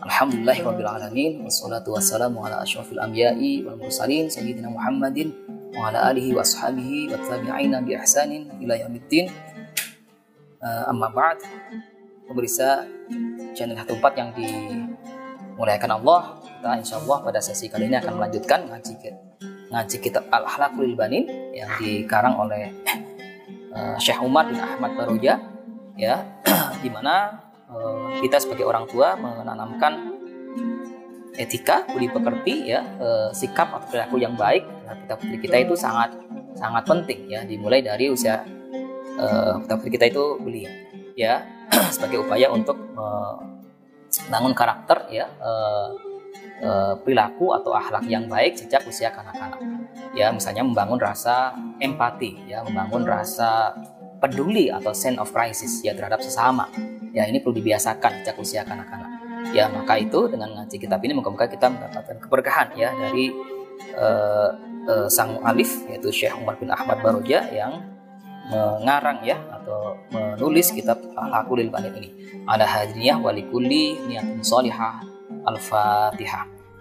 Alhamdulillahirrabbilalamin Wassalatu wassalamu ala ashrafil anbiya'i wal mursalin Sayyidina Muhammadin Wa ala alihi wa Wa tabi'ina bi ihsanin ila yamiddin uh, Amma ba'd Pemirsa channel 14 yang dimuliakan Allah Kita insya pada sesi kali ini akan melanjutkan ngaji, ngaji kitab Al-Ahlakul Banin Yang dikarang oleh uh, Syekh Umar bin Ahmad Baroja ya di Eh, kita sebagai orang tua menanamkan etika budi pekerti ya eh, sikap atau perilaku yang baik. Terhadap kita putri kita itu sangat sangat penting ya dimulai dari usia uh, kita putri kita itu belia ya sebagai upaya untuk membangun karakter ya perilaku atau akhlak yang baik sejak usia kanak-kanak. Ya misalnya membangun rasa empati ya membangun rasa peduli atau sense of crisis ya terhadap sesama. Ya ini perlu dibiasakan sejak usia kanak-kanak. Ya maka itu dengan ngaji kitab ini moga-moga kita mendapatkan keberkahan ya dari uh, uh, sang alif yaitu Syekh Umar bin Ahmad Baroja yang mengarang ya atau menulis kitab Al-Aqulil Banin ini. Ada hadiniyah walikulli niatun salihah al-fatihah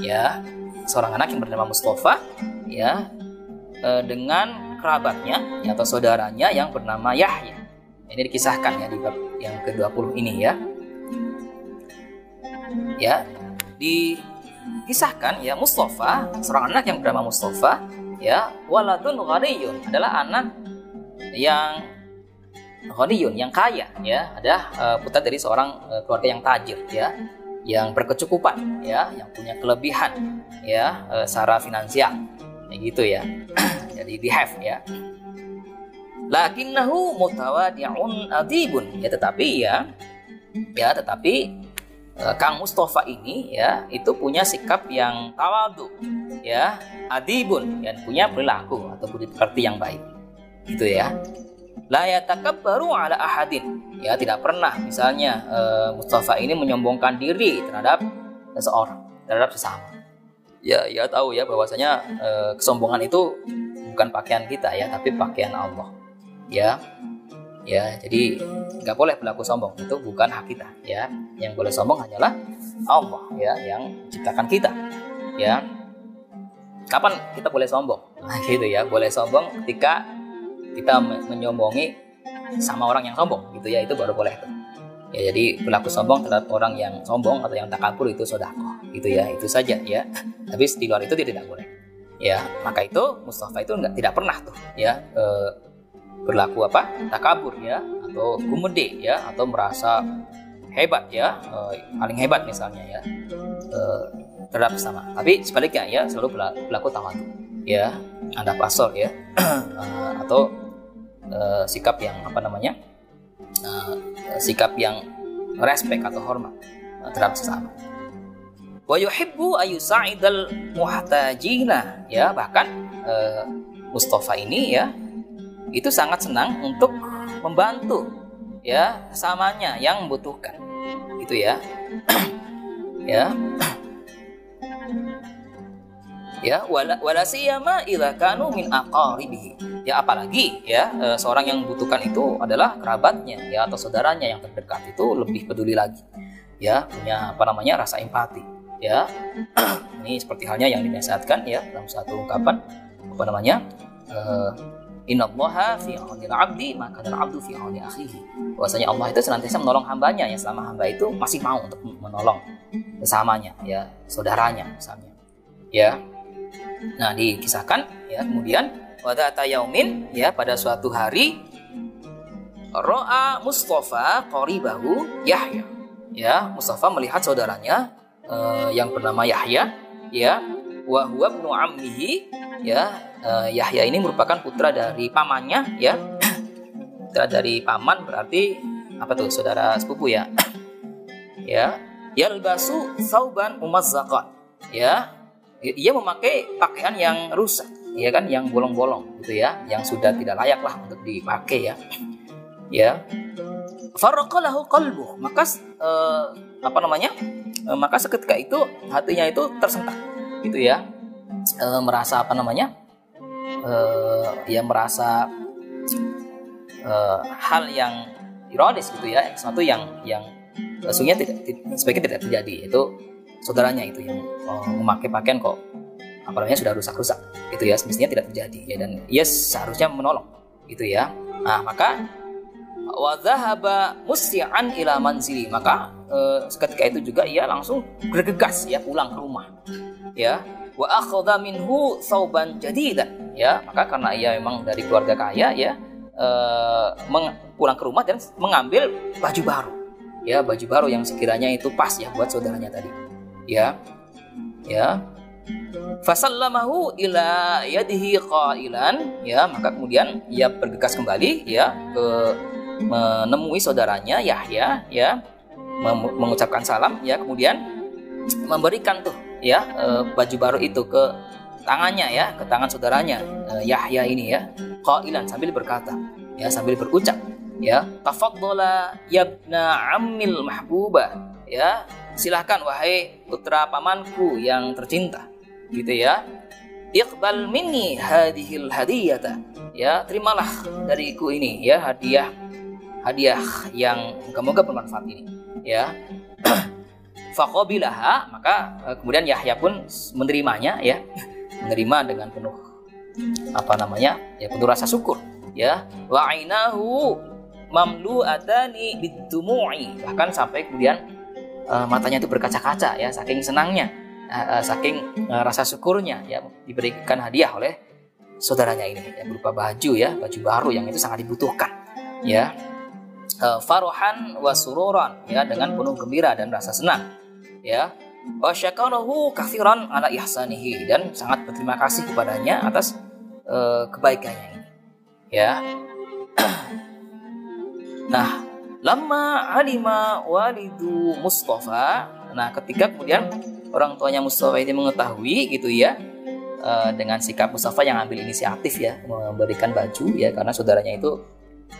ya seorang anak yang bernama Mustafa ya eh, dengan kerabatnya ya, atau saudaranya yang bernama Yahya. Ini dikisahkan ya di bab yang ke-20 ini ya. Ya, dikisahkan ya Mustafa, seorang anak yang bernama Mustafa ya, waladun ghaniyun adalah anak yang ghaniyun yang kaya ya, ada uh, putra dari seorang uh, keluarga yang tajir ya yang berkecukupan ya yang punya kelebihan ya e, secara finansial. Ya gitu ya. Jadi di have ya. Lakinnahu mutawadi'un adibun. Ya tetapi ya ya tetapi e, Kang Mustafa ini ya itu punya sikap yang tawadu ya adibun dan punya perilaku atau budi pekerti yang baik. Gitu ya la yatakabbaru ala ahadin. Ya tidak pernah misalnya uh, Mustafa ini menyombongkan diri terhadap seseorang terhadap sesama. Ya ya tahu ya bahwasanya uh, kesombongan itu bukan pakaian kita ya tapi pakaian Allah. Ya ya jadi nggak boleh berlaku sombong. Itu bukan hak kita ya. Yang boleh sombong hanyalah Allah ya yang ciptakan kita ya. Kapan kita boleh sombong? Nah, gitu ya boleh sombong ketika kita menyombongi sama orang yang sombong gitu ya itu baru boleh tuh. Ya jadi berlaku sombong terhadap orang yang sombong atau yang takabur itu sodako gitu ya itu saja ya. Tapi di luar itu tidak boleh. Ya maka itu Mustafa itu enggak tidak pernah tuh ya e, berlaku apa? Takabur ya atau gumede ya atau merasa hebat ya e, paling hebat misalnya ya e, terhadap sama tapi sebaliknya ya selalu berlaku tawadu ya anda pasor ya. Atau uh, sikap yang apa namanya uh, sikap yang respect atau hormat terhadap sesama. Wa yuhibbu ayusa'idal muhtajina. Ya bahkan uh, Mustafa ini ya itu sangat senang untuk membantu ya samanya yang membutuhkan. Itu ya. Ya ya wala wala siyama idza kanu min aqaribihi ya apalagi ya e, seorang yang membutuhkan itu adalah kerabatnya ya atau saudaranya yang terdekat itu lebih peduli lagi ya punya apa namanya rasa empati ya ini seperti halnya yang dinasihatkan ya dalam satu ungkapan apa namanya e, Innallaha fi 'aunil 'abdi maka al 'abdu fi 'auni akhihi. Bahwasanya Allah itu senantiasa menolong hambanya ya selama hamba itu masih mau untuk menolong bersamanya ya, saudaranya misalnya. Ya. Nah, dikisahkan ya kemudian pada yaumin ya pada suatu hari Ro'a Mustafa qoribahu Yahya. Ya, Mustafa melihat saudaranya uh, yang bernama Yahya ya wa huwa ibnu ammihi ya uh, Yahya ini merupakan putra dari pamannya ya. Putra dari paman berarti apa tuh saudara sepupu ya. Ya yalbasu sauban umazzaqan ya ia memakai pakaian yang rusak ya kan? Yang bolong-bolong gitu ya. Yang sudah tidak layak lah untuk dipakai ya. Ya. Faraqalahu qalbu. Maka uh, apa namanya? Uh, maka seketika itu hatinya itu tersentak gitu ya. E, merasa apa namanya? E, ya merasa e, hal yang ironis gitu ya. Sesuatu yang yang sesungguhnya tidak, tidak sebaiknya tidak terjadi itu saudaranya itu yang memakai pakaian kok apa namanya sudah rusak-rusak gitu ya semestinya tidak terjadi ya dan ia seharusnya menolong gitu ya. Nah maka wadhahaba musyi'an ila manzili. Maka eh, seketika itu juga ia langsung bergegas ya pulang ke rumah ya. Wa akhadha minhu sauban jadidan ya. Maka karena ia memang dari keluarga kaya ya uh, pulang ke rumah dan mengambil baju baru ya baju baru yang sekiranya itu pas ya buat saudaranya tadi ya. Ya. Fasallamahu ila yadihi qailan. Ya maka kemudian ia bergegas kembali ya ke menemui saudaranya Yahya ya. Mengucapkan salam ya kemudian memberikan tuh ya e, baju baru itu ke tangannya ya ke tangan saudaranya e, Yahya ini ya qailan sambil berkata ya sambil berucap ya. Tafaddala yabna ammil mahbuba ya silahkan wahai putra pamanku yang tercinta. Gitu ya. Iqbal minni hadhil hadiyata. Ya terimalah dariku ini ya hadiah hadiah yang moga-moga bermanfaat ini ya. Fakobilaha maka uh, kemudian Yahya pun menerimanya ya. Menerima dengan penuh apa namanya ya penuh rasa syukur ya. Wa ainahu mamlu atani bahkan sampai kemudian uh, matanya itu berkaca-kaca ya saking senangnya uh, uh, saking uh, rasa syukurnya ya diberikan hadiah oleh saudaranya ini. Ya berupa baju ya baju baru yang itu sangat dibutuhkan ya. Uh, farohan wasururan ya dengan penuh gembira dan rasa senang ya. Wa syakarahu kafiran ala ihsanihi dan sangat berterima kasih kepadanya atas uh, kebaikannya ini ya. Nah lama alima walidu Mustafa. Nah ketika kemudian orang tuanya Mustafa ini mengetahui gitu ya uh, dengan sikap Mustafa yang ambil inisiatif ya memberikan baju ya karena saudaranya itu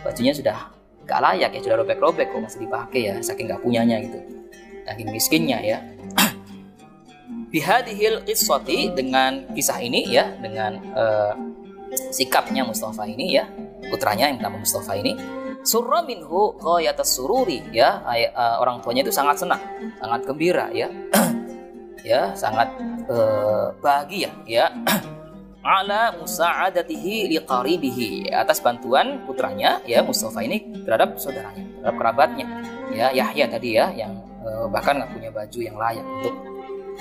bajunya sudah gak layak ya sudah robek-robek kok masih dipakai ya saking gak punyanya gitu. Saking miskinnya ya. Bihadihil qissati dengan kisah ini ya dengan uh, sikapnya Mustafa ini ya putranya yang bernama Mustafa ini surra minhu qayatas sururi ya. Uh, orang tuanya itu sangat senang sangat gembira ya. Ya sangat uh, bahagia ya. Ala musa'adatihi liqaribihi. Atas bantuan putranya ya Mustafa ini terhadap saudaranya terhadap kerabatnya ya. Yahya tadi ya yang Eh, bahkan nggak punya baju yang layak untuk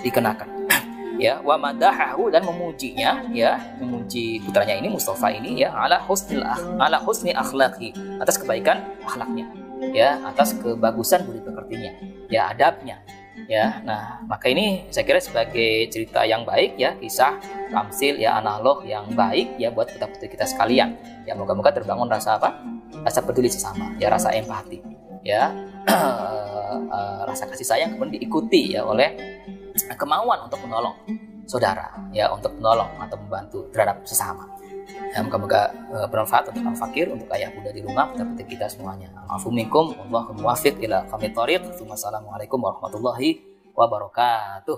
dikenakan ya wa madahahu dan memujinya ya memuji putranya ini Mustafa ini ya ala husnil ala husni akhlaqi atas kebaikan akhlaknya ya atas kebagusan budi pekertinya ya adabnya ya. Nah maka ini saya kira sebagai cerita yang baik ya kisah tamsil ya analog yang baik ya buat putra putri kita sekalian. Ya moga-moga terbangun rasa apa? Rasa peduli sesama ya rasa empati ya. Uh, rasa kasih sayang kemudian diikuti ya oleh kemauan untuk menolong saudara ya untuk menolong atau membantu terhadap sesama. Ya, moga-moga uh, bermanfaat untuk al fakir untuk ayah bunda di rumah kita kita semuanya. Afuminkum Allah muwafiq ila warahmatullahi wabarakatuh